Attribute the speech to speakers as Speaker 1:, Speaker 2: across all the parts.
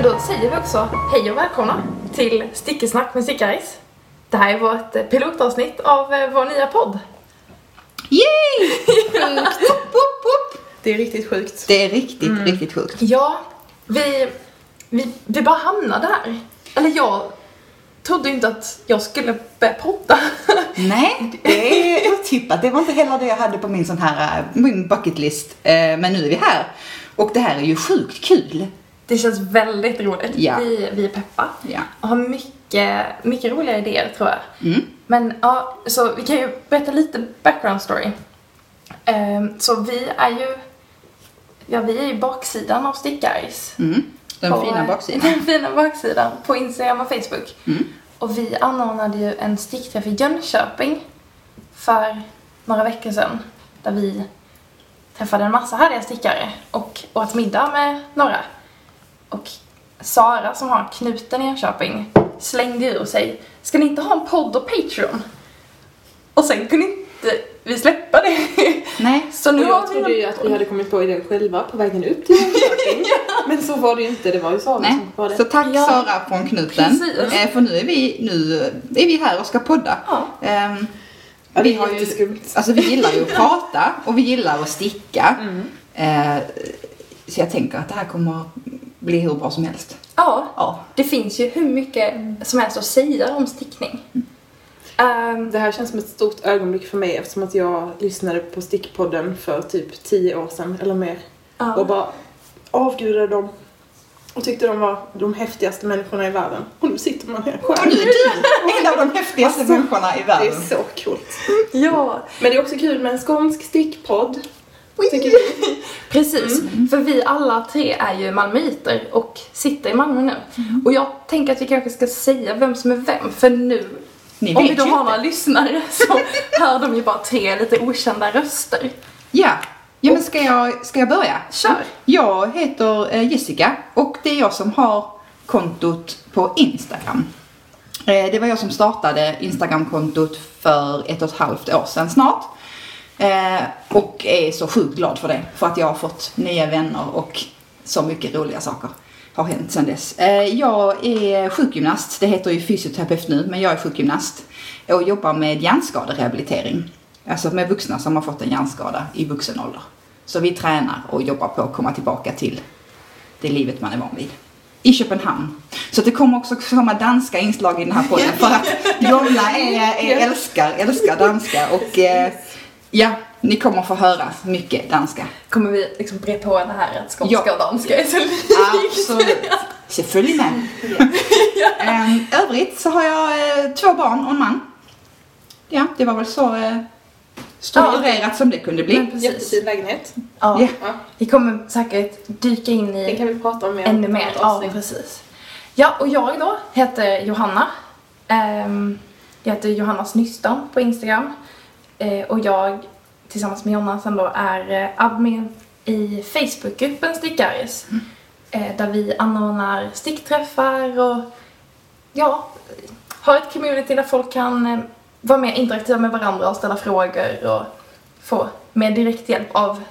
Speaker 1: säger vi också hej och välkomna till Stickesnack med Stickaris. Det här är vårt eh, pilotavsnitt av eh, vår nya podd.
Speaker 2: Yay! Sjukt!
Speaker 3: Det är riktigt sjukt.
Speaker 2: Det är riktigt, riktigt sjukt.
Speaker 1: Ja, vi, vi, vi bara hamnade här. Eller jag trodde inte att jag skulle börja podda.
Speaker 2: Nej, det är otippat. Det var inte heller det jag hade på min sån här, eh, min bucket list. Men nu är vi här. Och det här är ju sjukt kul.
Speaker 1: Det känns väldigt roligt.
Speaker 2: Ja.
Speaker 1: Vi, vi är peppa
Speaker 2: Ja.
Speaker 1: och har mycket, mycket roliga idéer tror jag.
Speaker 2: Mm.
Speaker 1: Men ja, så vi kan ju berätta lite background story. Ehm, så vi är ju, ja vi är ju baksidan av Stickaris.
Speaker 2: Mm. Den
Speaker 1: På,
Speaker 2: fina baksidan.
Speaker 1: Den fina baksidan på Instagram och Facebook.
Speaker 2: Mm.
Speaker 1: Och vi anordnade ju en stickträff i Jönköping för några veckor sedan. Där vi träffade en massa härliga stickare och åt middag med några. Och Sara som har knuten i Jönköping slängde ur sig Ska ni inte ha en podd och Patreon? Och sen kunde inte vi släppa det.
Speaker 2: Nej.
Speaker 1: Så
Speaker 3: Och
Speaker 1: nu har
Speaker 3: jag trodde ju att vi hade kommit på idén själva på vägen upp till Jönköping. Men så var det ju inte, det var ju Sara
Speaker 2: Nej.
Speaker 3: som var det.
Speaker 2: Så tack
Speaker 1: Ja.
Speaker 2: Sara från knuten.
Speaker 1: Precis.
Speaker 2: Eh, För nu är vi, nu är vi här och ska podda.
Speaker 1: Ja.
Speaker 2: Ehm,
Speaker 3: Ja,
Speaker 2: vi har ju, alltså vi gillar ju att prata och vi gillar att sticka.
Speaker 3: Mm.
Speaker 2: Eh, Så jag tänker att det här kommer bli hur bra som helst.
Speaker 1: Ja,
Speaker 2: Ja.
Speaker 1: det finns ju hur mycket som helst att säga om stickning. Ehm,
Speaker 3: Det här känns som ett stort ögonblick för mig eftersom att jag lyssnade på Stickpodden för typ 10 år sedan eller mer.
Speaker 1: ja.
Speaker 3: Och bara avgudade dem. Och tyckte de var de häftigaste människorna i världen. Och nu sitter man här
Speaker 2: Och
Speaker 3: själv.
Speaker 2: nu är du en av de häftigaste
Speaker 3: Alltså,
Speaker 2: människorna i
Speaker 3: Det är
Speaker 2: världen.
Speaker 3: så coolt.
Speaker 1: ja,
Speaker 3: Men det är också kul med en skånsk stickpodd.
Speaker 1: Precis. För vi alla tre är ju malmöiter och sitter i Malmö nu. Och jag tänker att vi kanske ska säga vem som är vem, för nu
Speaker 2: Ni
Speaker 1: om vi då har
Speaker 2: inte.
Speaker 1: några lyssnare så hör de ju bara tre lite okända röster.
Speaker 2: Ja, ja men ska jag, ska jag börja?
Speaker 1: Kör.
Speaker 2: Jag heter eh, Jessica och det är jag som har kontot på Instagram. Eh, Det var jag som startade Instagramkontot för ett och ett halvt år sedan snart. Eh, Och är så sjukt glad för det. För att jag har fått nya vänner och så mycket roliga saker har hänt sedan dess. Eh, Jag är sjukgymnast. Det heter ju fysioterapeut nu, men jag är sjukgymnast. Och jobbar med hjärnskaderehabilitering. Alltså med vuxna som har fått en hjärnskada i vuxen ålder. Så vi tränar och jobbar på att komma tillbaka till det livet man är van vid. I Köpenhamn. Så det kommer också komma danska inslag i den här podden för att Jonna är, är, älskar, älskar danska och eh, ja, ni kommer få höra mycket danska.
Speaker 1: Kommer vi liksom bre på det här att skånska
Speaker 2: Ja.
Speaker 1: och danska är så likt?
Speaker 2: Absolut. Så följ med. Ehm, övrigt så har jag eh, två barn och en man. Ja, det var väl så eh, strukturerat som det kunde bli.
Speaker 1: Men.
Speaker 3: Jättefin lägenhet.
Speaker 1: Ja.
Speaker 2: Ja.
Speaker 3: Ja,
Speaker 1: Vi kommer säkert dyka in i
Speaker 3: det kan vi prata om mer.
Speaker 1: Ännu mer, ja precis. Ja, och jag då heter Johanna. Ehm, jag heter Johanna Snystan på Instagram. Eh, och jag tillsammans med Jonna sen då är eh, admin i Facebookgruppen Stickaris. Eh, där vi anordnar stickträffar och ja, har ett community där folk kan vara mer interaktiva med varandra och ställa frågor och få mer direkt hjälp av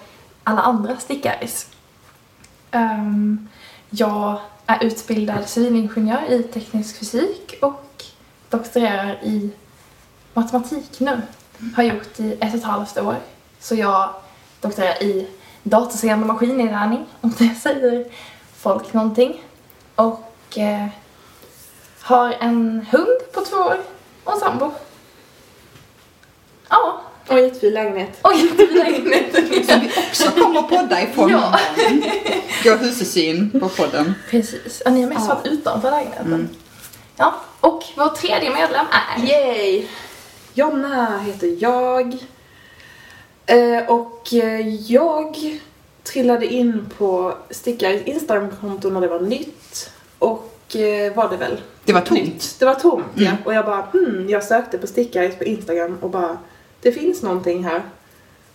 Speaker 1: alla andra stickaris. Ehm, jag är utbildad civilingenjör i teknisk fysik och doktorerar i matematik nu. Har gjort i ett och ett halvt år. Så jag doktorerar i datorstyrd maskininlärning, om det säger folk någonting. Och eh, har en hund på två år och en sambo. Ja,
Speaker 3: Och jättefin lägenhet.
Speaker 1: och jättefin lägenhet.
Speaker 2: Som vi också kommer podda ifrån.
Speaker 1: Ja.
Speaker 2: Gå husesyn på podden.
Speaker 1: Precis. Ja, ni har mest
Speaker 3: Ja.
Speaker 1: varit utanför lägenheten.
Speaker 2: Mm.
Speaker 1: Ja, och vår tredje medlem är...
Speaker 3: Yay! Jonna heter jag. Eh, och eh, jag trillade in på Stickares Instagramkonto när det var nytt. Och eh, var det väl?
Speaker 2: Det var tomt.
Speaker 3: Nytt. Det var tomt, ja.
Speaker 2: Mm.
Speaker 3: Och jag bara, hmm, jag sökte på Stickares på Instagram och bara, det finns någonting här.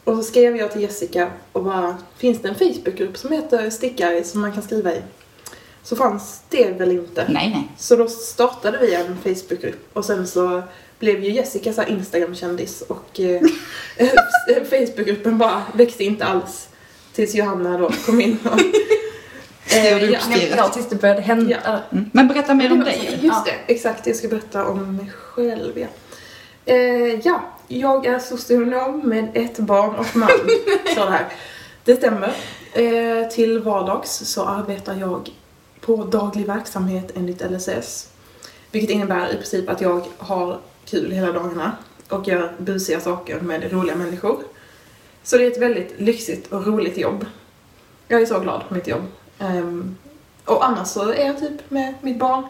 Speaker 3: Och så skrev jag till Jessica och bara, finns det en Facebookgrupp som heter Stickares som man kan skriva i? Så fanns det väl inte.
Speaker 2: Nej, nej.
Speaker 3: Så då startade vi en Facebookgrupp och sen så blev ju Jessica så Instagram-kändis och eh, Facebookgruppen bara växte inte alls tills Johanna då kom in och Eh, ja?
Speaker 1: Ja, tills det började hända.
Speaker 3: Ja.
Speaker 2: Mm. Men berätta mer om dig.
Speaker 3: Just
Speaker 1: Ja.
Speaker 3: det, exakt. Jag ska berätta om mig själv, ja. Eh, ja, jag är socionom med ett barn och man. Så här. Det stämmer. Eh, till vardags så arbetar jag på daglig verksamhet enligt LSS. Vilket innebär i princip att jag har kul hela dagarna och gör busiga saker med roliga människor. Så det är ett väldigt lyxigt och roligt jobb. Jag är så glad på mitt jobb. Ehm, och annars så är jag typ med mitt barn.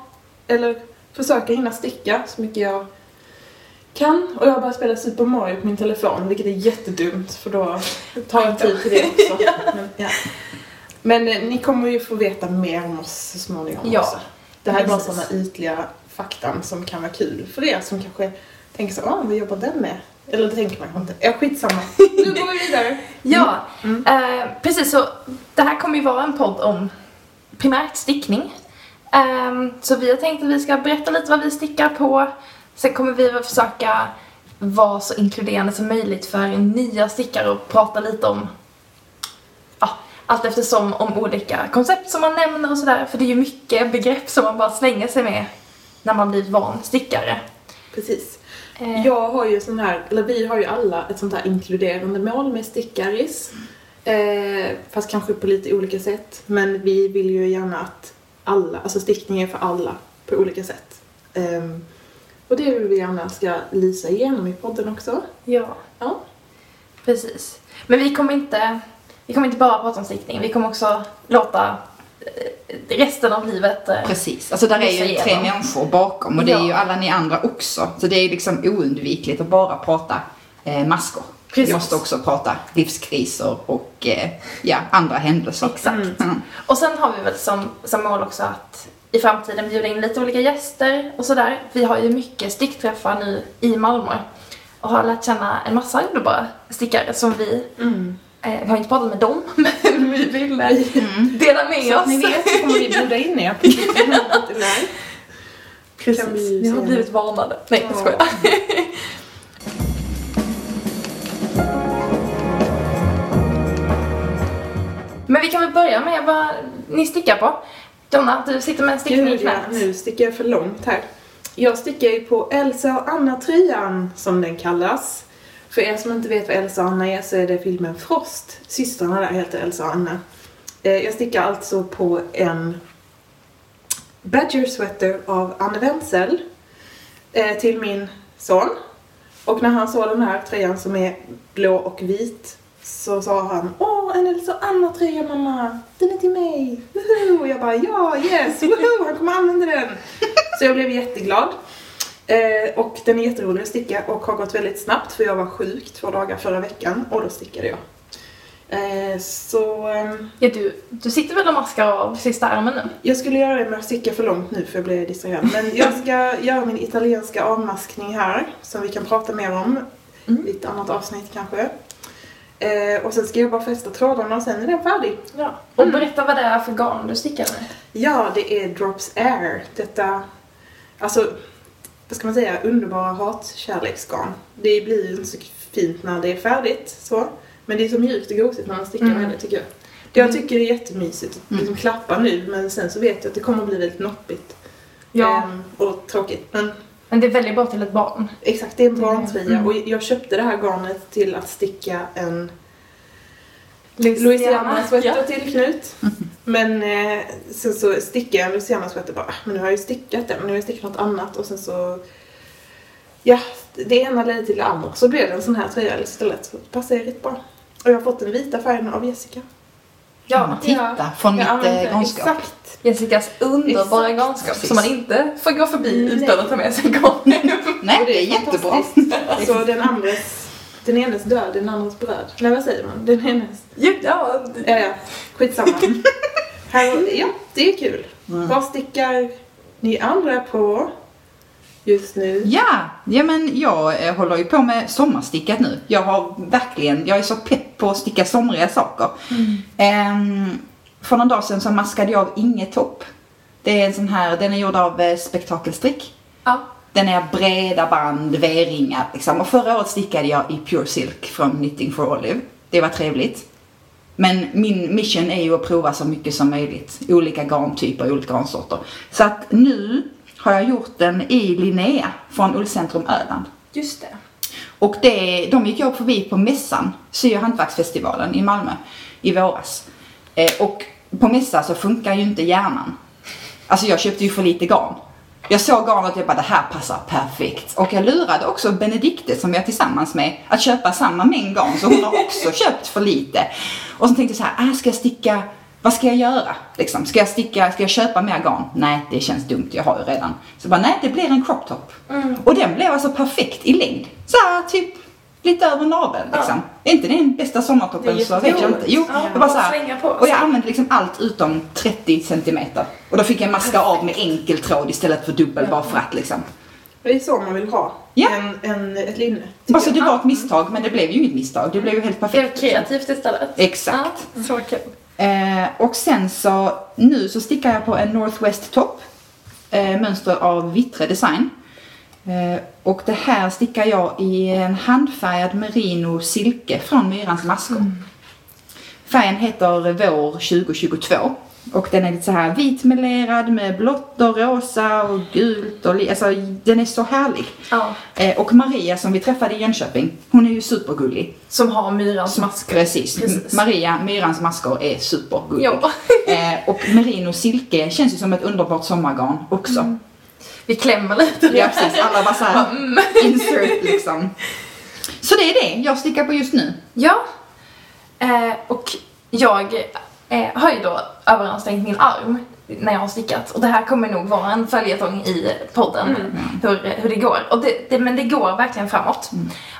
Speaker 3: Eller försöker hinna sticka så mycket jag kan. Och jag har börjat spela Super Mario på min telefon, vilket är jättedumt för då tar jag tid till det också. Men, ja. Men eh, ni kommer ju få veta mer om oss så småningom
Speaker 1: Ja,
Speaker 3: också. Det här är bara sådana ytliga faktan som kan vara kul för er som kanske tänker så, ah, vad jobbar den med? Eller det tänker man kanske inte. Ja, skitsamma. Nu går vi vidare.
Speaker 1: Ja,
Speaker 3: Mm.
Speaker 1: eh, precis så. Det här kommer ju vara en podd om primärt stickning. Ehm, så vi har tänkt att vi ska berätta lite vad vi stickar på. Sen kommer vi att försöka vara så inkluderande som möjligt för nya stickare och prata lite om ja, allt eftersom om olika koncept som man nämner och sådär. För det är ju mycket begrepp som man bara slänger sig med när man blir van stickare.
Speaker 3: Precis.
Speaker 1: Eh,
Speaker 3: Jag har ju sån här, eller vi har ju alla ett sånt här inkluderande mål med stickaris. Eh, fast kanske på lite olika sätt. Men vi vill ju gärna att alla, alltså stickning är för alla på olika sätt. Ehm, och det vill vi gärna ska lysa igenom i podden också.
Speaker 1: Ja.
Speaker 3: Ja.
Speaker 1: Precis. Men vi kommer inte, vi kommer inte bara prata om stickning, vi kommer också låta eh, resten av livet eh,
Speaker 2: Precis, alltså där är ju
Speaker 1: Lysa
Speaker 2: tre
Speaker 1: igenom.
Speaker 2: människor bakom och det är
Speaker 1: Ja.
Speaker 2: ju alla ni andra också. Så det är liksom oundvikligt att bara prata eh, maskor. Vi
Speaker 1: Precis.
Speaker 2: måste också prata livskriser och eh, ja, andra händelser.
Speaker 1: Exakt.
Speaker 2: Mm.
Speaker 1: Och sen har vi väl som, som mål också att i framtiden bjuda in lite olika gäster och sådär. Vi har ju mycket stickträffar nu i Malmö och har lärt känna en massa underbara stickare som vi, eh, vi har inte pratat med dem, men vi vill eh, dela med
Speaker 3: Så
Speaker 1: oss.
Speaker 3: att ni vet så kommer vi bjuda in er.
Speaker 1: Precis,
Speaker 3: vi
Speaker 1: har blivit varnade. Nej, jag
Speaker 3: Ja.
Speaker 1: skojar. Men vi kan väl börja med vad ni stickar på. Donna, du sitter med en stickning i
Speaker 3: Gud,
Speaker 1: knät.
Speaker 3: nu sticker jag för långt här. Jag stickar ju på Elsa och Anna-tröjan, som den kallas. För er som inte vet vad Elsa och Anna är så är det filmen Frost. Systrarna där heter Elsa och Anna. Eh, jag stickar alltså på en Badger sweater av Anne Wenzel eh, till min son. Och när han såg den här tröjan som är blå och vit så sa han Åh, en Elsa och Anna-tröja mamma! Den är till mig! Woho! Och jag bara ja, yes! Woho! Han kommer använda den! Så jag blev jätteglad. Eh, och den är jätterolig att sticka och har gått väldigt snabbt för jag var sjuk två dagar förra veckan och då stickade jag. Eh, så ehm,
Speaker 1: Ja, du, du sitter väl och maskar av sista armen nu?
Speaker 3: jag skulle göra det med att sticka för långt nu för jag blev distraherad. Men jag ska göra min italienska avmaskning här som vi kan prata mer om
Speaker 1: Mm.
Speaker 3: i ett annat avsnitt kanske. Eh, och sen ska jag bara fästa trådarna och sen är den färdig.
Speaker 1: Ja. Och berätta vad det är för garn du stickar med.
Speaker 3: Ja, det är Drops Air. Detta, alltså, vad ska man säga, underbara hatkärleksgarn. Det blir ju inte så fint när det är färdigt så. Men det är så mjukt och gosigt när man stickar
Speaker 1: Mm.
Speaker 3: med det tycker jag. Jag tycker det är jättemysigt att liksom klappa nu men sen så vet jag att det kommer att bli väldigt noppigt. Ehm, och tråkigt. Men
Speaker 1: Men det är väldigt bra till ett barn.
Speaker 3: exakt, det är en barntröja.
Speaker 1: Mm.
Speaker 3: Och jag köpte det här garnet till att sticka en
Speaker 1: Louisiana.
Speaker 3: Louisiana-sweater
Speaker 1: Ja.
Speaker 3: till Knut. Men eh, sen så stickade jag en Louisiana-sweater bara, "Ah, men nu har jag ju stickat den, nu har jag stickat något annat och sen så Ja, det ena ledde till det andra. Så blev det en sån här tröja istället. Så det passar ju rätt bra. Och jag har fått den vita färgen av Jessica.
Speaker 1: Ja.
Speaker 2: Titta, från
Speaker 3: Jag
Speaker 2: mitt eh,
Speaker 3: den
Speaker 2: garnskap.
Speaker 3: Exakt.
Speaker 1: Jessicas underbara
Speaker 3: Exakt.
Speaker 1: garnskap som man inte får gå förbi
Speaker 3: Nej.
Speaker 1: utan att ta med sig garn.
Speaker 2: Nej,
Speaker 3: Och
Speaker 2: det är jättebra.
Speaker 3: Så den andres, den enes död, den andres bröd. Nej vad säger man? Den enes.
Speaker 1: ja,
Speaker 3: Ja, ja. Skitsamma. Här, ja, det är kul.
Speaker 2: Mm.
Speaker 3: Vad stickar ni andra på just nu?
Speaker 2: Ja, ja men jag eh, håller ju på med sommarstickat nu. Jag har verkligen, jag är så pepp på att sticka somriga saker. Ehm, för någon dag sedan så maskade jag av inget topp. Det är en sån här, den är gjord av eh, spektakelstrick.
Speaker 1: ja.
Speaker 2: Den är breda band, V-ringar liksom. Och förra året stickade jag i Pure Silk från Knitting for Olive. Det var trevligt. Men min mission är ju att prova så mycket som möjligt. Olika garntyper, olika garnsorter. Så att nu har jag gjort den i Linnea från Ullcentrum Öland.
Speaker 1: Just det.
Speaker 2: Och det, de gick jag förbi på mässan, Sy och hantverksfestivalen i Malmö i våras. Eh, och på mässa så funkar ju inte hjärnan. Alltså jag köpte ju för lite garn. Jag såg garnet och jag bara det här passar perfekt. Och jag lurade också Benedikte som jag är tillsammans med att köpa samma mängd garn så hon har också köpt för lite. Och så tänkte jag så här, ah, ska jag sticka, vad ska jag göra? Liksom, ska jag sticka, ska jag köpa mer garn? Nej, det känns dumt, jag har ju redan. Så bara, nej det blir en crop top. Och den blev alltså perfekt i längd. Så här, typ lite över naveln liksom. Är inte det den bästa sommartoppen så vet jag inte. Jo,
Speaker 1: Ja,
Speaker 2: det var så
Speaker 1: bara
Speaker 2: här.
Speaker 1: slänga på.
Speaker 2: Och jag använde liksom allt utom 30 centimeter. Och då fick jag maska av med enkel tråd istället för dubbel bara för att liksom.
Speaker 3: Det är så man vill ha
Speaker 2: Ja.
Speaker 3: en, en, ett linne.
Speaker 2: Alltså det
Speaker 3: jag.
Speaker 2: var ett misstag men det blev ju inget misstag. Det blev ju helt
Speaker 1: Det är
Speaker 2: perfekt.
Speaker 1: kreativt istället.
Speaker 2: Exakt.
Speaker 1: Ja, så kul.
Speaker 2: Eh, och sen så, nu så stickar jag på en Northwest Top. Eh, mönster av Vittre Design. Eh, och det här stickar jag i en handfärgad merino silke från Myrans maskor. Färgen heter Vår 2022. Och den är lite så här vitmelerad med blått och rosa och gult och alltså den är så härlig.
Speaker 1: Ja.
Speaker 2: Eh, och Maria som vi träffade i Jönköping, hon är ju supergullig.
Speaker 1: Som har myrans mask.
Speaker 2: Precis.
Speaker 1: Precis.
Speaker 2: Maria, Myrans maskor, är supergullig.
Speaker 1: Ja.
Speaker 2: Eh, och merino silke känns ju som ett underbart sommargarn också.
Speaker 1: Vi klämmer lite.
Speaker 2: Ja, precis. Alla bara såhär
Speaker 1: Mm.
Speaker 2: insert liksom. Så det är det jag stickar på just nu.
Speaker 1: Ja. Eh, och jag eh, har ju då överansträngt min arm när jag har stickat. Och det här kommer nog vara en följetong i podden, hur, hur det går. Och det, det, men det går verkligen framåt.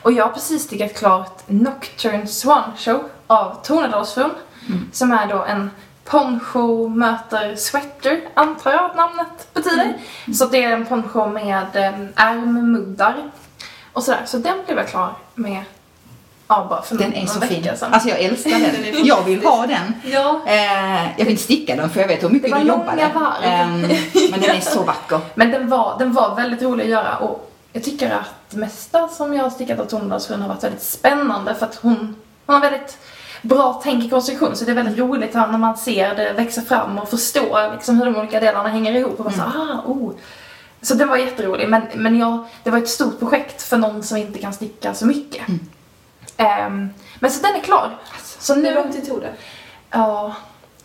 Speaker 1: Och jag har precis stickat klart Nocturne Swan Show av Tornedalsfrun. Som är då en poncho möter sweater, antar jag att namnet betyder. Så det är en poncho med eh, ärmmuddar och sådär. Så den blev jag klar med Ja, bara för
Speaker 2: Den är så fin.
Speaker 1: sedan.
Speaker 2: Alltså jag älskar den. Jag vill ha den.
Speaker 1: Ja.
Speaker 2: Eh, jag vill inte sticka den för jag vet hur mycket
Speaker 1: Det var
Speaker 2: du jobbade.
Speaker 1: långa varv.
Speaker 2: Ehm, men den är så vacker.
Speaker 1: Men den var, den var väldigt rolig att göra och jag tycker att det mesta som jag har stickat av Tornedalsfrun har varit väldigt spännande för att hon, hon har väldigt bra tänk i konstruktion så det är väldigt roligt när man ser det växa fram och förstå liksom hur de olika delarna hänger ihop och bara så, ah, oh. Så det var jätteroligt men, men jag, det var ett stort projekt för någon som inte kan sticka så mycket. Ehm, men så den är klar. Så
Speaker 3: Hur
Speaker 1: nu,
Speaker 3: lång tid tog det?
Speaker 1: ja,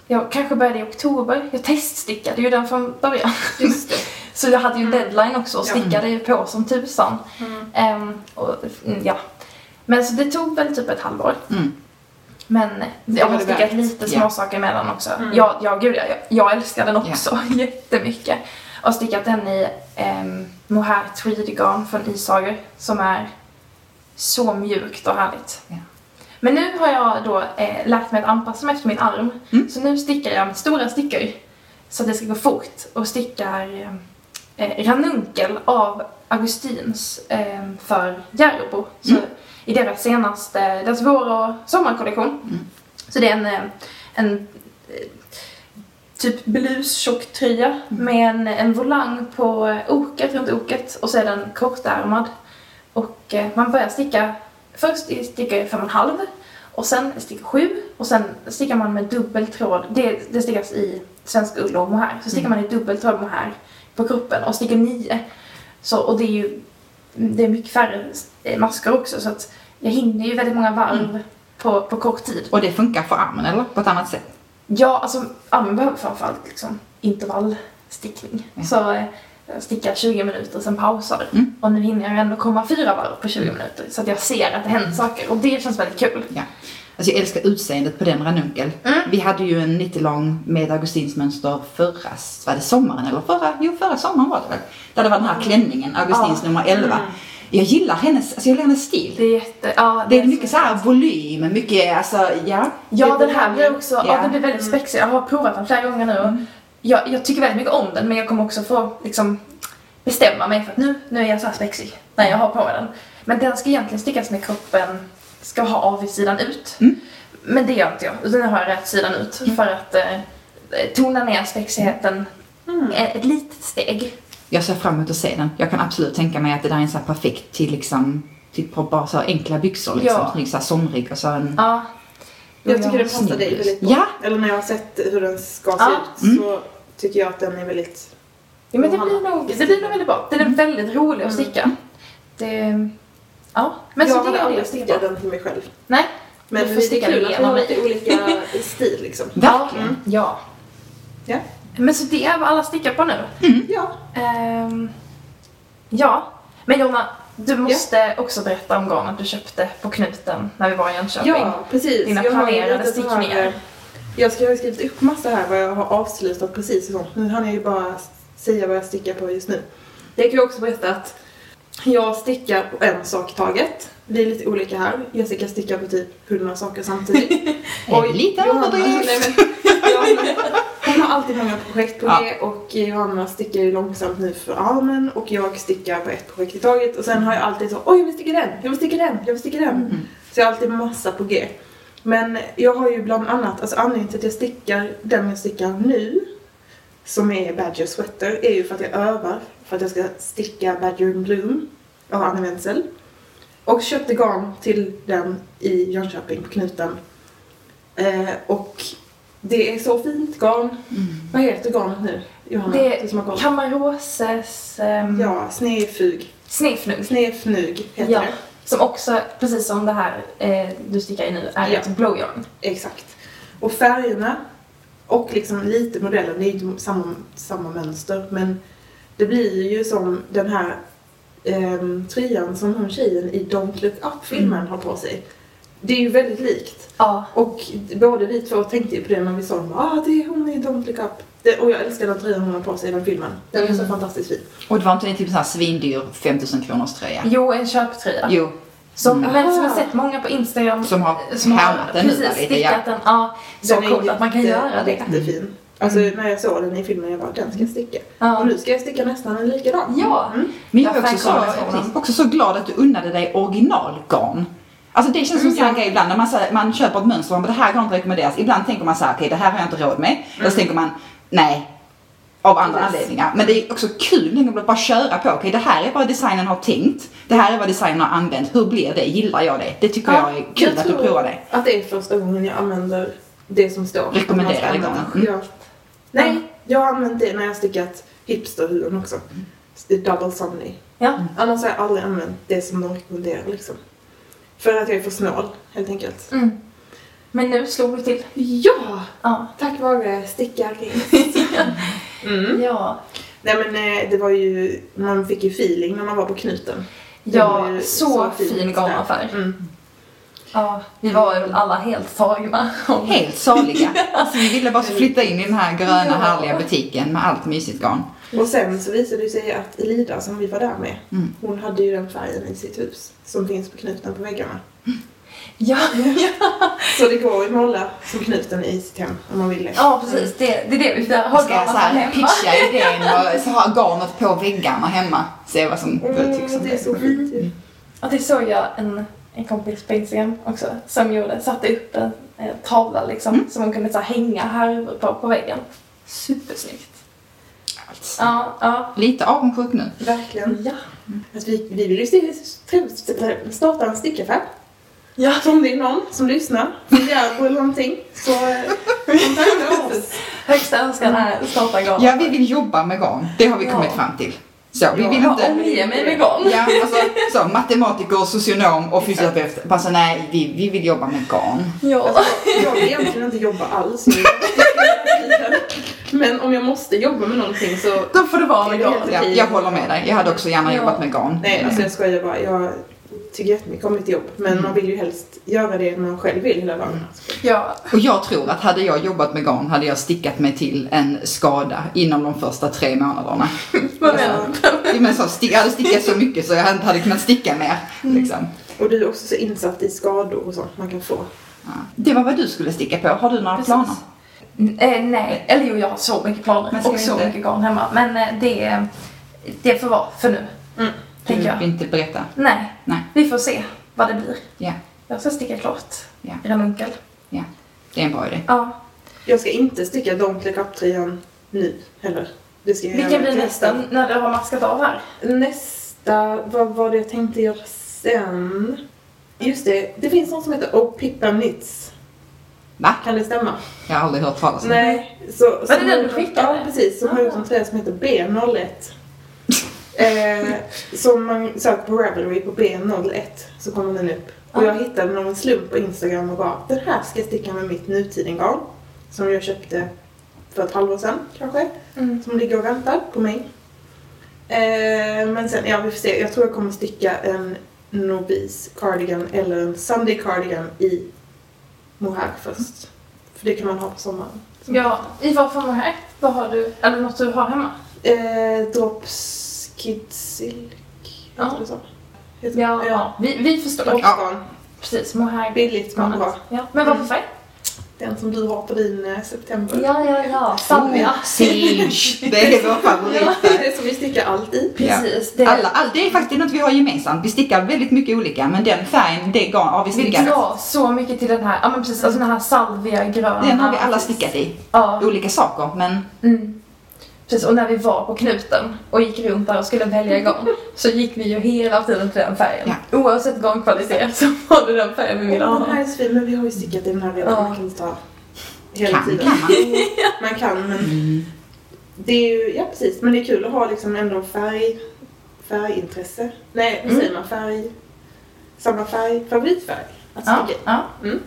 Speaker 1: jag kanske började i oktober. Jag teststickade ju den från början.
Speaker 3: Just det.
Speaker 1: Så jag hade ju deadline också och stickade ju på som tusan. Ehm, och, mm, ja. Men så det tog väl typ ett halvår.
Speaker 2: Mm.
Speaker 1: Men jag har stickat lite småsaker emellan också.
Speaker 3: Mm.
Speaker 1: Ja, ja, gud ja, jag, jag älskar den också jättemycket. Jag har stickat den i um, mohair tweed garn från Isager som är så mjukt och härligt.
Speaker 2: Ja.
Speaker 1: Men nu har jag då eh, lärt mig att anpassa mig efter min arm.
Speaker 2: Mm.
Speaker 1: Så nu stickar jag med stora stickor så att det ska gå fort och stickar eh, eh, ranunkel av Augustins eh, för Järbo. Så
Speaker 2: Mm.
Speaker 1: I deras senaste, deras vår och sommarkollektion. Så det är en, eh, en eh, typ blustjock-tröja med en, en volang på eh, oket, runt oket och så är den kortärmad. Och man börjar sticka, först stickar jag fem och en halv och sen stickar sju och sen stickar man med dubbel tråd. Det, det stickas i svensk ull och mohair. Så stickar man i dubbel tråd mohair på kroppen och stickar nio. Så, och det är ju det är mycket färre eh, masker också så att jag hinner ju väldigt många varv på, på kort tid.
Speaker 2: Och det funkar för armen eller? På ett annat sätt?
Speaker 1: Ja, alltså armen behöver framförallt liksom intervallstickning.
Speaker 2: Ja.
Speaker 1: Så eh, jag stickar 20 minuter, sen pausar.
Speaker 2: Mm.
Speaker 1: Och nu hinner jag ändå komma fyra varv på 20 minuter. Så att jag ser att det händer saker och det känns väldigt kul.
Speaker 2: Ja. Alltså jag älskar utseendet på den ranunkel.
Speaker 1: Mm.
Speaker 2: Vi hade ju en 90 lång med Augustins mönster förra, var det sommaren eller förra? Jo, förra sommaren var det väl. Där det var den här klänningen, Augustins nummer 11. Jag gillar hennes, alltså jag gillar hennes stil.
Speaker 1: Det är jätte, ja,
Speaker 2: Det är mycket så här volym, mycket, alltså ja.
Speaker 1: Ja,
Speaker 3: Det
Speaker 1: den här blir också, ja.
Speaker 2: Ja.
Speaker 1: den blir väldigt spexig. Jag har provat den flera gånger nu och jag, jag tycker väldigt mycket om den men jag kommer också få liksom bestämma mig för att nu, nu är jag så här spexig när jag har på mig den. Men den ska egentligen stickas med kroppen, ska ha avsidan ut.
Speaker 2: Mm.
Speaker 1: Men det gör inte jag, utan jag har rätt sidan ut för att eh, tona ner spexigheten ett, ett litet steg.
Speaker 2: Jag ser fram emot att se den. Jag kan absolut tänka mig att det där är en så här perfekt till liksom, till på bara så här enkla byxor liksom.
Speaker 1: Ja.
Speaker 2: Snygg så här somrig och så en...
Speaker 1: Ja.
Speaker 3: Jag tycker den passar dig väldigt bra.
Speaker 2: Ja.
Speaker 3: Eller när jag har sett hur den ska se
Speaker 1: Ja.
Speaker 3: ut
Speaker 2: Mm.
Speaker 3: så tycker jag att den är väldigt...
Speaker 1: Ja, men det blir, nog, det blir nog väldigt bra. Den är väldigt rolig att sticka. Det, ja, men
Speaker 3: jag
Speaker 1: så
Speaker 3: hade
Speaker 1: det
Speaker 3: aldrig
Speaker 1: jag
Speaker 3: stickat den till mig själv.
Speaker 1: Nej,
Speaker 3: Men
Speaker 1: Du får
Speaker 3: det är
Speaker 1: sticka
Speaker 3: kul att vi har lite olika stil liksom.
Speaker 2: Verkligen.
Speaker 1: ja.
Speaker 3: Ja.
Speaker 1: Men så det är vad alla stickar på nu.
Speaker 3: Ja.
Speaker 1: Ehm, ja, men Jonna, du måste också berätta om garnet du köpte på knuten när vi var i Jönköping.
Speaker 3: Ja, precis.
Speaker 1: Dina
Speaker 3: Jag har ju
Speaker 1: planerade stickningar.
Speaker 3: eh, Jag ska ha skrivit upp massa här vad jag har avslutat precis och sånt. Nu hann jag ju bara säga vad jag stickar på just nu. Det kan jag också berätta att jag stickar på en sak i taget. Vi är lite olika här. Jessica stickar på typ 100 saker samtidigt.
Speaker 2: Liten
Speaker 3: Johanna-
Speaker 2: överdrift.
Speaker 3: nej, men- Johanna- Hon har alltid många projekt på
Speaker 2: Ja.
Speaker 3: det och Johanna stickar ju långsamt nu för armen och jag stickar på ett projekt i taget och sen har jag alltid så oj jag vill sticka den, jag vill sticka den, jag vill sticka den. Så jag har alltid massa på G. Men jag har ju bland annat, alltså anledningen till att jag stickar den jag stickar nu som är Badger Sweater är ju för att jag övar för att jag ska sticka Badger Bloom av Anne Wenzel. Och köpte garn till den i Jönköping på knuten. Eh, och det är så fint garn. Vad heter garnet nu, Johanna?
Speaker 1: Det
Speaker 3: koll.
Speaker 1: Kamaroses um,
Speaker 3: Ja, snefug.
Speaker 1: snefnugg.
Speaker 3: Snefnug heter
Speaker 1: Ja,
Speaker 3: det.
Speaker 1: som också, precis som det här eh, du stickar i nu, är
Speaker 3: Ja.
Speaker 1: ett blowjarn.
Speaker 3: Exakt. Och färgerna och liksom lite modellen, det är ju inte samma, samma mönster men det blir ju som den här um, tröjan som hon tjejen i Don't Look Up-filmen har på sig. Det är ju väldigt likt.
Speaker 1: Ja.
Speaker 3: Och både vi två tänkte ju på det när vi sa ah, det är hon i Don't Look Up. Det, och jag älskar den tröjan hon har på sig i den filmen. Den är så
Speaker 1: Mm.
Speaker 3: fantastiskt fin.
Speaker 2: Och det var inte en typ sån här svindyr 5000 kronors tröja?
Speaker 1: Jo, en köptröja.
Speaker 2: Jo,
Speaker 1: Som,
Speaker 3: Mm.
Speaker 1: Men som jag
Speaker 3: Ah.
Speaker 1: sett många på Instagram
Speaker 2: som har
Speaker 1: som har
Speaker 2: härmat den
Speaker 1: precis
Speaker 2: lite. Ja.
Speaker 1: stickat den. Ja, så
Speaker 3: Den
Speaker 1: coolt att man kan göra det.
Speaker 3: Jättefin. Alltså när jag såg den i filmen jag bara den ska jag sticka.
Speaker 1: Ja.
Speaker 3: Och nu ska jag sticka nästan en likadan.
Speaker 1: Ja.
Speaker 3: Mm.
Speaker 2: Men jag är också så,
Speaker 1: garnet
Speaker 2: också så glad att du unnade dig originalgarn. Alltså det känns som
Speaker 3: Mm,
Speaker 2: här
Speaker 3: ja.
Speaker 2: grej ibland när man, här, man köper ett mönster och det här garnet rekommenderas. Ibland tänker man så här, okej det här har jag inte råd med. Eller så tänker man, nej. Av andra
Speaker 3: Yes.
Speaker 2: anledningar. Men det är också kul att bara köra på. Okej det här är vad designen har tänkt. Det här är vad designen har använt. Hur blir det? Gillar jag det? Det tycker jag är kul
Speaker 3: jag
Speaker 2: att du provar det.
Speaker 3: att det är första gången jag använder det som står.
Speaker 2: Rekommenderade
Speaker 3: att man ska
Speaker 2: garn.
Speaker 3: använda.
Speaker 2: Mm.
Speaker 3: Ja. Nej, jag har använt det när jag stickat hipsterhuvuden också. Double Sunny.
Speaker 1: Ja.
Speaker 3: Annars har jag aldrig använt det som de rekommenderar liksom. För att jag är för snål, helt enkelt.
Speaker 1: Mm. Men nu slog du till.
Speaker 3: Ja!
Speaker 1: Ja.
Speaker 3: Tack vare stickar. mm.
Speaker 1: Ja.
Speaker 3: Nej men eh, det var ju, man fick ju feeling när man var på knuten. Det var
Speaker 1: Ja, så,
Speaker 3: fint
Speaker 1: fin
Speaker 3: där.
Speaker 1: garnaffär.
Speaker 3: Mm.
Speaker 1: Ja, vi var väl alla helt tagna.
Speaker 2: Helt saliga. Alltså vi ville bara flytta in i den här gröna
Speaker 1: Ja.
Speaker 2: härliga butiken med allt mysigt garn.
Speaker 3: Och sen så visade det sig att Elida som vi var där med,
Speaker 2: Mm.
Speaker 3: hon hade ju den färgen i sitt hus som finns på knuten på väggarna.
Speaker 1: Ja, ja.
Speaker 3: Så det går att måla som knuten i sitt hem om man vill det.
Speaker 1: ja precis. Det, det är det vi har
Speaker 2: Ska jag så här pitcha idén och så ha garnet på väggarna hemma. Se vad som
Speaker 3: Mm,
Speaker 2: om
Speaker 3: det är så fint ju.
Speaker 1: Ja, det såg jag en, en kompis på Instagram också som gjorde, satte upp en, en tavla liksom
Speaker 2: Mm.
Speaker 1: som man kunde så här, hänga här på, på väggen. Supersnyggt.
Speaker 2: Alltså,
Speaker 1: Ja, ja.
Speaker 2: Lite avundsjuk nu.
Speaker 3: Verkligen.
Speaker 1: Ja.
Speaker 3: Att vi, vi vill ju st- starta en stickaffär.
Speaker 1: Ja.
Speaker 3: Så om det är någon som lyssnar, funderar på någonting, så eh, kontakta oss.
Speaker 1: Högsta önskan är starta garn.
Speaker 2: Ja, vi vill jobba med garn. Det har vi
Speaker 1: Ja.
Speaker 2: kommit fram till. Så, vi
Speaker 3: Ja,
Speaker 2: vill
Speaker 1: Jag
Speaker 2: inte...
Speaker 1: omger mig med garn.
Speaker 2: Ja, alltså, så, matematiker, socionom och fysioterapeut. Bara så, nej, vi, vi vill jobba med garn.
Speaker 1: Ja.
Speaker 3: Jag vill egentligen inte jobba alls. Men om jag måste jobba med någonting så...
Speaker 2: Då får det vara
Speaker 3: med garn.
Speaker 2: garn. Ja, jag håller med dig. Jag hade också gärna
Speaker 1: Ja.
Speaker 2: jobbat med garn.
Speaker 3: Nej, alltså jag skojar bara. Jag tycker jättemycket om mitt jobb. Men man vill ju helst göra det man själv vill hela dagen.
Speaker 1: ja.
Speaker 2: Och jag tror att hade jag jobbat med garn hade jag stickat mig till en skada inom de första tre månaderna.
Speaker 1: Vad menar du?
Speaker 2: men så, stick, jag hade stickat så mycket så jag inte hade kunnat sticka mer. Liksom.
Speaker 3: Och du är också så insatt i skador och sånt man kan få.
Speaker 2: Ja. Det var vad du skulle sticka på. Har du några
Speaker 1: Precis.
Speaker 2: planer?
Speaker 1: Eh, nej, eller jo jag har så mycket planer och så
Speaker 2: inte-
Speaker 1: mycket garn hemma. Men eh, det, det får vara för nu,
Speaker 3: Mm.
Speaker 2: Du
Speaker 1: jag.
Speaker 2: vill inte berätta?
Speaker 1: Nej,
Speaker 2: Nej.
Speaker 1: vi får se vad det blir.
Speaker 2: Ja,
Speaker 1: Jag ska sticka klart
Speaker 2: Ja.
Speaker 1: ranunkel.
Speaker 2: ja. Det är en bra idé.
Speaker 1: Ja.
Speaker 3: Jag ska inte sticka Don't Look Up-tröjan nu heller. Det ska jag
Speaker 1: Vilken blir nästa när du har maskat av här?
Speaker 3: Nästa, vad var det jag tänkte göra sen? Just det, det finns någon som heter Oh Pippa Knits.
Speaker 2: Va?
Speaker 3: Kan det stämma?
Speaker 2: Jag har aldrig hört talas om.
Speaker 3: Nej. Så,
Speaker 1: Var det den du skickade?
Speaker 3: Ja, precis. Som har gjort en trend som heter B01. Eh, som man söker på Ravelry på B01 så kommer den upp. Och jag hittade någon slump på Instagram och bara den här ska jag sticka med mitt nutiden-garn. Som jag köpte för ett halvår sedan kanske.
Speaker 1: Mm.
Speaker 3: Som ligger och väntar på mig. Eh, men sen, ja vi får se. Jag tror jag kommer sticka en novis cardigan eller en Sunday cardigan i mohair först. För det kan man ha på sommaren.
Speaker 1: Ja, i vad form här? Vad har du? Eller något du har hemma?
Speaker 3: Eh, drops Kid Silk. Heter
Speaker 1: Ja.
Speaker 3: det så? Heter
Speaker 1: Ja,
Speaker 3: ja.
Speaker 1: ja. Vi, vi förstår.
Speaker 3: Droppsgarn.
Speaker 1: Precis, mohair.
Speaker 3: Billigt men bra.
Speaker 1: Ja. Men vad för färg?
Speaker 3: Den som du har på din eh, september.
Speaker 1: Ja, ja, ja.
Speaker 2: Oh, Sage! Det är vår favorit.
Speaker 3: Det är som vi stickar allt i.
Speaker 1: Precis. Det,
Speaker 2: Alla, all, det är faktiskt något vi har gemensamt. Vi stickar väldigt mycket olika, men den färgen, det garn, ja vi
Speaker 1: vi
Speaker 2: stickar.
Speaker 1: drar så mycket till den här, ja men precis, alltså den här salvia gröna.
Speaker 2: Den har vi alla stickat i.
Speaker 1: Ja.
Speaker 2: Olika saker, men
Speaker 1: Mm. Precis, och när vi var på knuten och gick runt där och skulle välja garn så gick vi ju hela tiden till den färgen. Oavsett garnkvalitet så var det den färgen vi ville
Speaker 3: Åh, den här
Speaker 1: ha.
Speaker 3: är så fin, men vi har ju stickat i den här redan.
Speaker 1: Ja.
Speaker 3: Man kan inte ta hela
Speaker 2: kan
Speaker 3: tiden.
Speaker 2: kan man.
Speaker 3: Man kan, men
Speaker 2: Mm.
Speaker 3: det är ju, ja precis, men det är kul att ha liksom ändå färg, färgintresse. Nej, vad
Speaker 1: Mm.
Speaker 3: säger man? Färg, samma färg, favoritfärg att
Speaker 1: Ja,
Speaker 3: sticka i.
Speaker 1: ja.
Speaker 3: Mm.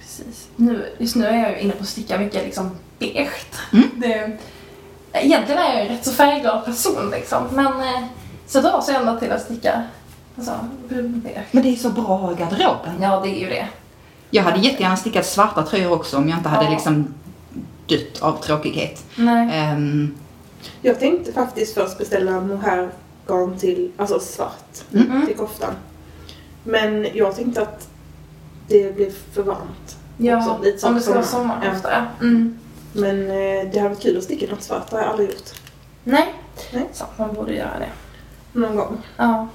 Speaker 1: Precis. Nu, just nu är jag ju inne på att sticka mycket liksom beige.
Speaker 2: Mm.
Speaker 1: Det, egentligen är jag ju en rätt så färgglad person liksom, men eh, så dras jag ändå till att sticka alltså.
Speaker 2: Men det är så bra i garderoben.
Speaker 1: Ja, det är ju det.
Speaker 2: Jag hade jättegärna stickat svarta tröjor också om jag inte hade
Speaker 1: Ja.
Speaker 2: liksom dött av tråkighet.
Speaker 1: Nej.
Speaker 2: Ehm,
Speaker 3: Jag tänkte faktiskt först beställa mohairgarn till, alltså svart,
Speaker 1: Mm.
Speaker 3: till koftan. Men jag tänkte att det blev för varmt.
Speaker 1: Ja,
Speaker 3: också, lite
Speaker 1: om det ska vara
Speaker 3: sommar.
Speaker 1: Ja. Mm.
Speaker 3: Men eh, det hade varit kul att sticka något svart, det har jag aldrig gjort.
Speaker 1: Nej.
Speaker 3: Nej.
Speaker 1: Så man borde göra det.
Speaker 3: Någon gång.
Speaker 1: Ja.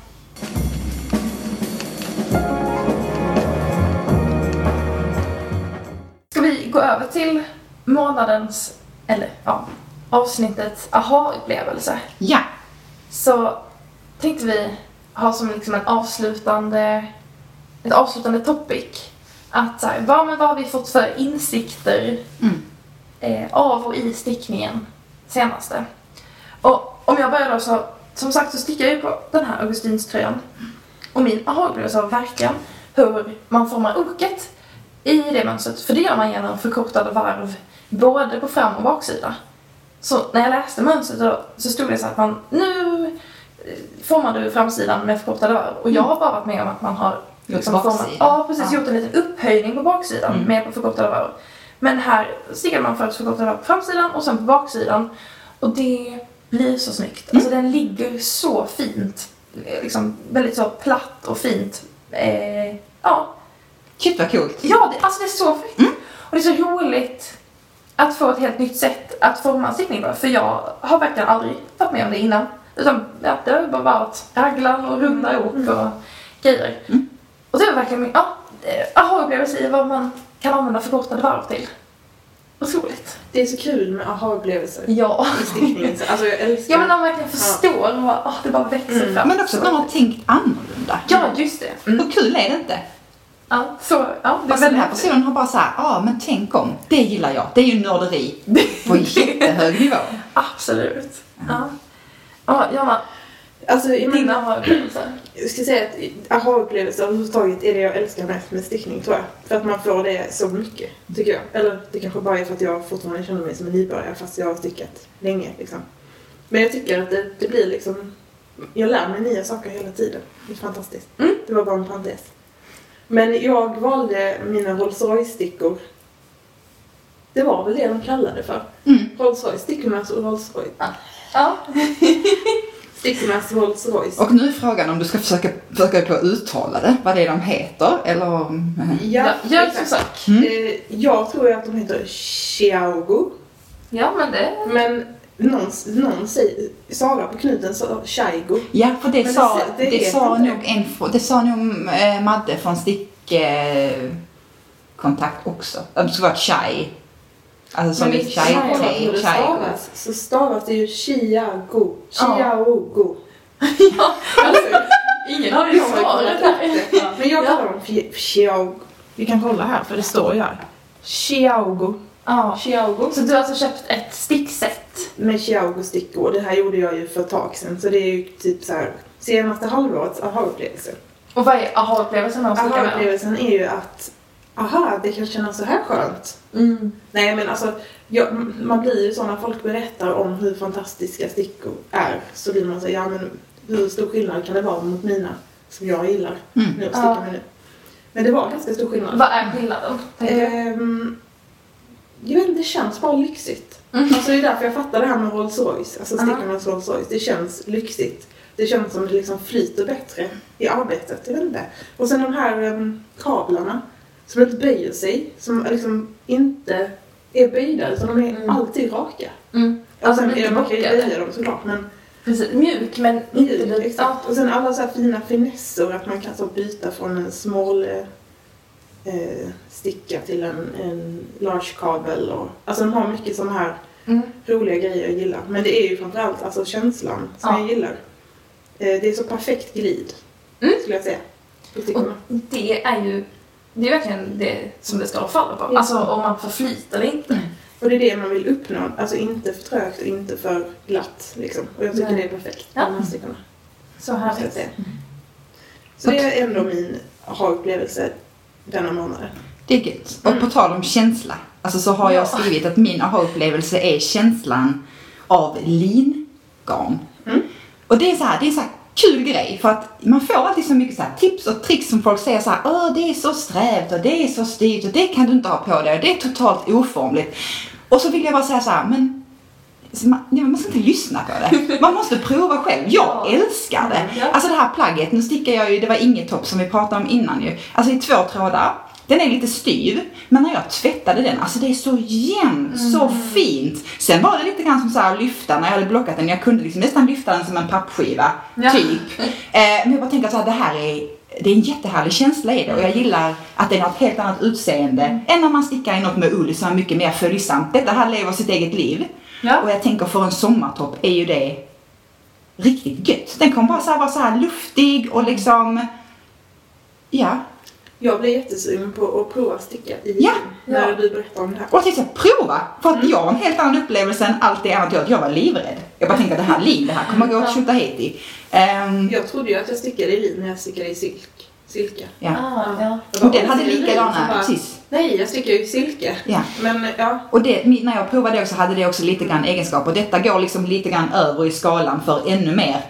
Speaker 1: Ska vi gå över till månadens, eller ja, avsnittets aha-upplevelse?
Speaker 2: ja,
Speaker 1: Så tänkte vi ha som liksom en avslutande, ett avslutande topic. Att så här, vad, men vad har vi fått för insikter
Speaker 2: Mm.
Speaker 1: Eh, av och i stickningen senaste? Och om jag börjar då så, som sagt så stickar jag ju på den här Augustinströjan. Och min aha-upplevelse var verkligen hur man formar oket i det mönstret. För det gör man genom förkortade varv både på fram och baksida. Så när jag läste mönstret då, så stod det så att man nu eh, formar du framsidan med förkortade varv. Och jag har bara varit med om att man har liksom format, ja, precis,
Speaker 2: Ja.
Speaker 1: gjort en liten upphöjning på baksidan
Speaker 2: Mm.
Speaker 1: med på förkortade varv. Men här stickade man varv på framsidan och sen på baksidan. Och det blir så snyggt. Alltså den ligger så fint. Liksom väldigt så platt och fint. Eh, ja,
Speaker 2: shit vad coolt.
Speaker 1: Ja, det, alltså det är så fint. Och det är så roligt att få ett helt nytt sätt att forma en stickning på. För jag har verkligen aldrig varit med om det innan. Utan ja, det har bara varit raglan och runda ok och grejer.
Speaker 2: Mm.
Speaker 1: Och det var verkligen min eh, aha-upplevelse i vad man kan använda förkortade varv till. Otroligt.
Speaker 3: Det är så kul med aha-upplevelser
Speaker 1: Ja.
Speaker 3: Alltså jag älskar
Speaker 1: Ja men när man verkligen förstår och bara, åh, det bara växer
Speaker 3: Mm.
Speaker 1: fram.
Speaker 2: Men också att man har tänkt annorlunda.
Speaker 1: Ja, just det. Mm.
Speaker 2: Hur kul är det inte?
Speaker 1: Ja, så, ja, det är
Speaker 2: Alltså den här personen har bara såhär, ja ah, men tänk om. Det gillar jag. Det är ju nörderi på jättehög nivå.
Speaker 1: Absolut. Ja. Ja, Jonna,
Speaker 3: Alltså, jag
Speaker 1: din aha-upplevelse.
Speaker 3: jag ska säga att aha-upplevelser överhuvudtaget är det jag älskar mest med stickning tror jag. För att man får det så mycket, tycker jag. Eller det kanske bara är för att jag fortfarande känner mig som en nybörjare fast jag har stickat länge liksom. Men jag tycker att det, det blir liksom, jag lär mig nya saker hela tiden. Det är fantastiskt.
Speaker 1: Mm.
Speaker 3: Det var bara en parentes. Men jag valde mina Rolls Royce-stickor. Det var väl det de kallade det för.
Speaker 2: Mm.
Speaker 3: Rolls Royce, stickornas och Rolls Royce.
Speaker 1: Ja.
Speaker 3: Stickornas Rolls Royce.
Speaker 2: Och nu är frågan om du ska försöka, försöka på att uttala det, vad det är de heter, eller om... eh,
Speaker 1: Ja, ett
Speaker 3: exakt.
Speaker 2: Mm.
Speaker 3: Eh, jag tror att de heter Xiaogo.
Speaker 1: Ja, men det...
Speaker 3: Men någon, någon säger, Sara på knuten sa Shaigo.
Speaker 2: Ja, för det
Speaker 3: Men det
Speaker 2: sa,
Speaker 3: det
Speaker 2: det,
Speaker 3: vet
Speaker 2: sa nog en, fr- det sa nog eh, Madde från stick... Eh, kontakt också. Att det skulle vara chai. Alltså som
Speaker 3: Men
Speaker 2: i
Speaker 3: det-
Speaker 2: chai
Speaker 3: kolla
Speaker 2: te,
Speaker 3: hur det
Speaker 2: chai
Speaker 3: stavas, så stavas det ju Xiago.
Speaker 1: Ja.
Speaker 3: Xiaogo.
Speaker 1: ja, alltså, ingen har ju svaret
Speaker 3: upp det. Men jag
Speaker 1: Ja.
Speaker 3: kallar dem Xiaogo. Vi kan kolla här för det står ju här. Chiaogo.
Speaker 1: Ja.
Speaker 3: Chiaogo.
Speaker 1: Så du har alltså köpt ett stickset?
Speaker 3: Med Chiaogo stickor. Det här gjorde jag ju för ett tag sedan. Så det är ju typ så här senaste halvårets aha-upplevelse.
Speaker 1: Och vad är aha-upplevelsen med?
Speaker 3: Aha-upplevelsen är ju att aha, det kan kännas så här skönt.
Speaker 1: Mm.
Speaker 3: Nej men alltså, jag, man blir ju så när folk berättar om hur fantastiska stickor är så blir man så ja men hur stor skillnad kan det vara mot mina som jag gillar
Speaker 2: Mm.
Speaker 3: nu att sticka
Speaker 1: Ja.
Speaker 3: med nu. Men det var ganska stor skillnad.
Speaker 1: Vad är skillnaden?
Speaker 3: Ehm, jag vet inte, det känns bara lyxigt.
Speaker 1: Mm.
Speaker 3: Alltså det är därför jag fattar det här med Rolls Royce, alltså stickarnas Rolls Royce. Det känns lyxigt. Det känns som det liksom flyter bättre i arbetet, jag vet inte. Och sen de här um, kablarna som inte böjer sig, som liksom inte är böjda utan de är
Speaker 1: Mm.
Speaker 3: alltid raka.
Speaker 1: Mm. Alltså lite
Speaker 3: ja, man kan ju böja dem såklart men
Speaker 1: Precis. Mjuk men inte
Speaker 3: mjuk,
Speaker 1: lite...
Speaker 3: exakt. Och sen alla så här fina finesser, att man kan så byta från en small eh, sticka till en, en large kabel. Och, alltså de har mycket sådana här
Speaker 1: Mm.
Speaker 3: roliga grejer jag gillar. Men det är ju framförallt alltså känslan som
Speaker 1: Ja.
Speaker 3: jag gillar. Eh, det är så perfekt glid,
Speaker 1: Mm.
Speaker 3: skulle jag säga.
Speaker 1: Och det är ju det är verkligen det som det ska falla på. Alltså om man förflyter eller inte.
Speaker 3: Och det är det man vill uppnå. Alltså inte för trögt och inte för glatt. Liksom. Och jag tycker
Speaker 1: Nej.
Speaker 3: det är perfekt
Speaker 1: Ja.
Speaker 3: de.
Speaker 1: Så härligt.
Speaker 3: säga. Så det är ändå min aha-upplevelse denna månaden.
Speaker 2: Det är gött. Och på tal om känsla, alltså så har jag
Speaker 1: Ja.
Speaker 2: skrivit att min aha-upplevelse är känslan av lingarn.
Speaker 3: Mm.
Speaker 2: Och det är så här, det är så här kul grej för att man får alltid så mycket så tips och tricks som folk säger så här, Åh, det är så strävt och det är så styvt och det kan du inte ha på dig och det är totalt oformligt. Och så vill jag bara säga så här, men man, man ska inte lyssna på det. Man måste prova själv. Jag
Speaker 1: Ja.
Speaker 2: älskar det. Alltså det här plagget, nu stickar jag ju, det var inget topp som vi pratade om innan ju. Alltså i två trådar. Den är lite styv, men när jag tvättade den, alltså det är så jämnt, så
Speaker 1: Mm.
Speaker 2: fint. Sen var det lite grann som så här att lyfta när jag hade blockat den. Jag kunde liksom nästan lyfta den som en pappskiva,
Speaker 1: Ja.
Speaker 2: typ. Eh, men jag bara tänker så här, det här är, det är en jättehärlig känsla i det och jag gillar att den har ett helt annat utseende
Speaker 1: Mm.
Speaker 2: än när man stickar i något med ull som är mycket mer följsamt. Detta här lever sitt eget liv.
Speaker 1: Ja.
Speaker 2: Och jag tänker för en sommartopp är ju det riktigt gött. Den kommer bara så här vara så här luftig och liksom, ja.
Speaker 3: Jag blev jättesugen på att prova sticka i
Speaker 2: Ja.
Speaker 3: när
Speaker 1: Ja.
Speaker 3: du berättade om det här.
Speaker 2: Och jag tänkte prova, för att jag har en helt annan upplevelse än allt det annat jag Jag var livrädd. Jag bara tänkte det här lin, det här kommer gå åt
Speaker 1: Ja.
Speaker 2: Tjotahejti. Um,
Speaker 3: Jag trodde ju att jag stickade i lin när jag stickade i silk. Silke.
Speaker 2: ja.
Speaker 1: Ah, ja.
Speaker 2: Och den hade likadana,
Speaker 3: bara,
Speaker 2: precis.
Speaker 3: Nej, jag stickar ju i silke.
Speaker 2: Ja.
Speaker 3: Men ja,
Speaker 2: Och det, när jag provade det så hade det också lite grann egenskaper. Detta går liksom lite grann över i skalan för ännu mer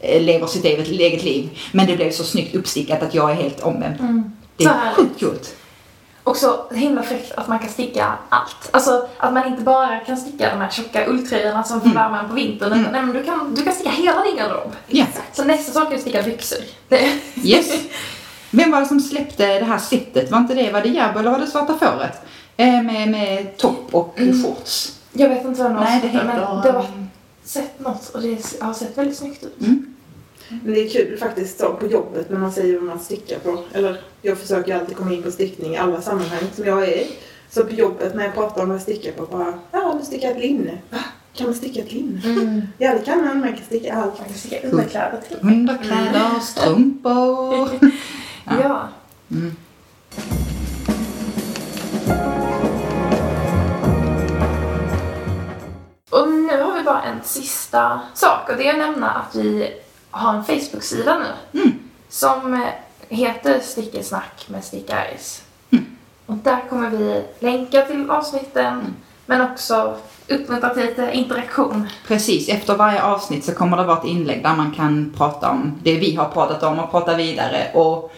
Speaker 2: eh, lever sitt eget, eget liv. Men det blev så snyggt uppstickat att jag är helt omvänd.
Speaker 1: Mm.
Speaker 2: Det är sjukt coolt.
Speaker 1: Och så himla fräckt att man kan sticka allt. Alltså att man inte bara kan sticka de här tjocka ulltröjorna som får
Speaker 2: Mm.
Speaker 1: värma en på vintern. Utan nej, men du, kan, du kan sticka hela din garderob.
Speaker 2: Ja.
Speaker 1: Så nästa sak är att sticka byxor.
Speaker 2: Yes. Vem var det som släppte det här setet? Var inte det, var det Järbo eller var det Svarta Fåret? Eh, med, med topp och
Speaker 1: Mm.
Speaker 2: shorts.
Speaker 1: jag vet inte vad det
Speaker 2: Nej, det
Speaker 1: var,
Speaker 2: heter...
Speaker 1: men det har sett något och det har sett väldigt snyggt ut.
Speaker 2: Mm.
Speaker 3: Men det är kul faktiskt så på jobbet när man säger vad man stickar på. Eller jag försöker alltid komma in på stickning i alla sammanhang som jag är i. Så på jobbet när jag pratar om vad jag stickar på bara, ja nu stickar jag ett linne. Va? Kan man sticka ett linne?
Speaker 1: Mm.
Speaker 3: Ja det kan man, man kan sticka allt.
Speaker 1: Man kan sticka underkläder till.
Speaker 2: Underkläder, strumpor. Ja.
Speaker 1: Ja.
Speaker 2: Mm.
Speaker 1: Och nu har vi bara en sista sak och det är att nämna att vi har en Facebook-sida nu.
Speaker 2: Mm.
Speaker 1: Som eh, heter Stickesnack med Stickaris.
Speaker 2: Mm.
Speaker 1: Och där kommer vi länka till avsnitten
Speaker 2: Mm.
Speaker 1: men också uppmuntra till lite interaktion.
Speaker 2: Precis, efter varje avsnitt så kommer det vara ett inlägg där man kan prata om det vi har pratat om och prata vidare och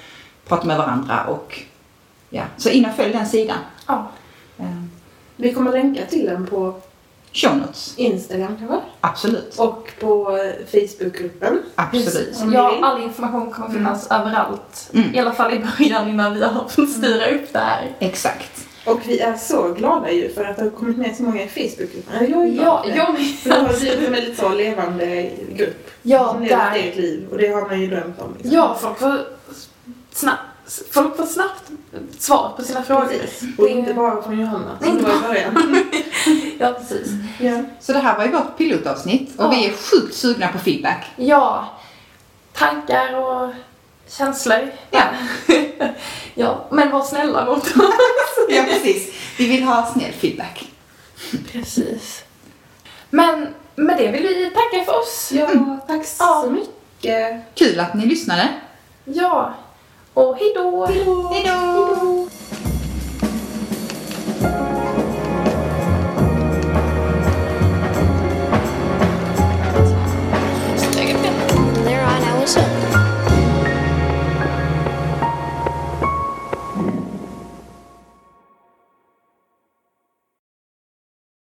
Speaker 2: prata med varandra och ja, så in och följ den sidan.
Speaker 1: Ja.
Speaker 2: Eh,
Speaker 3: Vi kommer länka till den på
Speaker 2: Show notes,
Speaker 3: Instagram kanske?
Speaker 2: absolut.
Speaker 3: Och på Facebookgruppen.
Speaker 2: Absolut.
Speaker 1: Ja, all information kommer finnas överallt.
Speaker 2: Mm.
Speaker 1: I alla fall i början innan vi har fått styra upp det här.
Speaker 2: Exakt.
Speaker 3: Och vi är så glada ju för att det har kommit med så många i Facebookgruppen. Jag är glad
Speaker 1: Ja, jag
Speaker 3: För det har blivit en väldigt så levande grupp.
Speaker 1: Ja,
Speaker 3: som lever eget liv. Och det har man ju drömt om. Liksom.
Speaker 1: Ja, folk får snabbt, folk får snabbt svar på sina frågor.
Speaker 3: Precis. Och inte bara från Johanna som det var i början.
Speaker 1: Ja, precis.
Speaker 3: ja.
Speaker 2: Så det här var ju vårt pilotavsnitt och
Speaker 1: Ja.
Speaker 2: vi är sjukt sugna på feedback.
Speaker 1: Ja, tankar och känslor.
Speaker 2: Ja.
Speaker 1: ja, men var snälla mot oss.
Speaker 2: Ja, precis. Vi vill ha snäll feedback.
Speaker 1: Precis. Men med det vill vi tacka för oss.
Speaker 3: Ja, tack så
Speaker 1: Ja.
Speaker 3: mycket.
Speaker 2: Kul att ni lyssnade.
Speaker 1: Ja. Och hejdå!
Speaker 2: Hej då!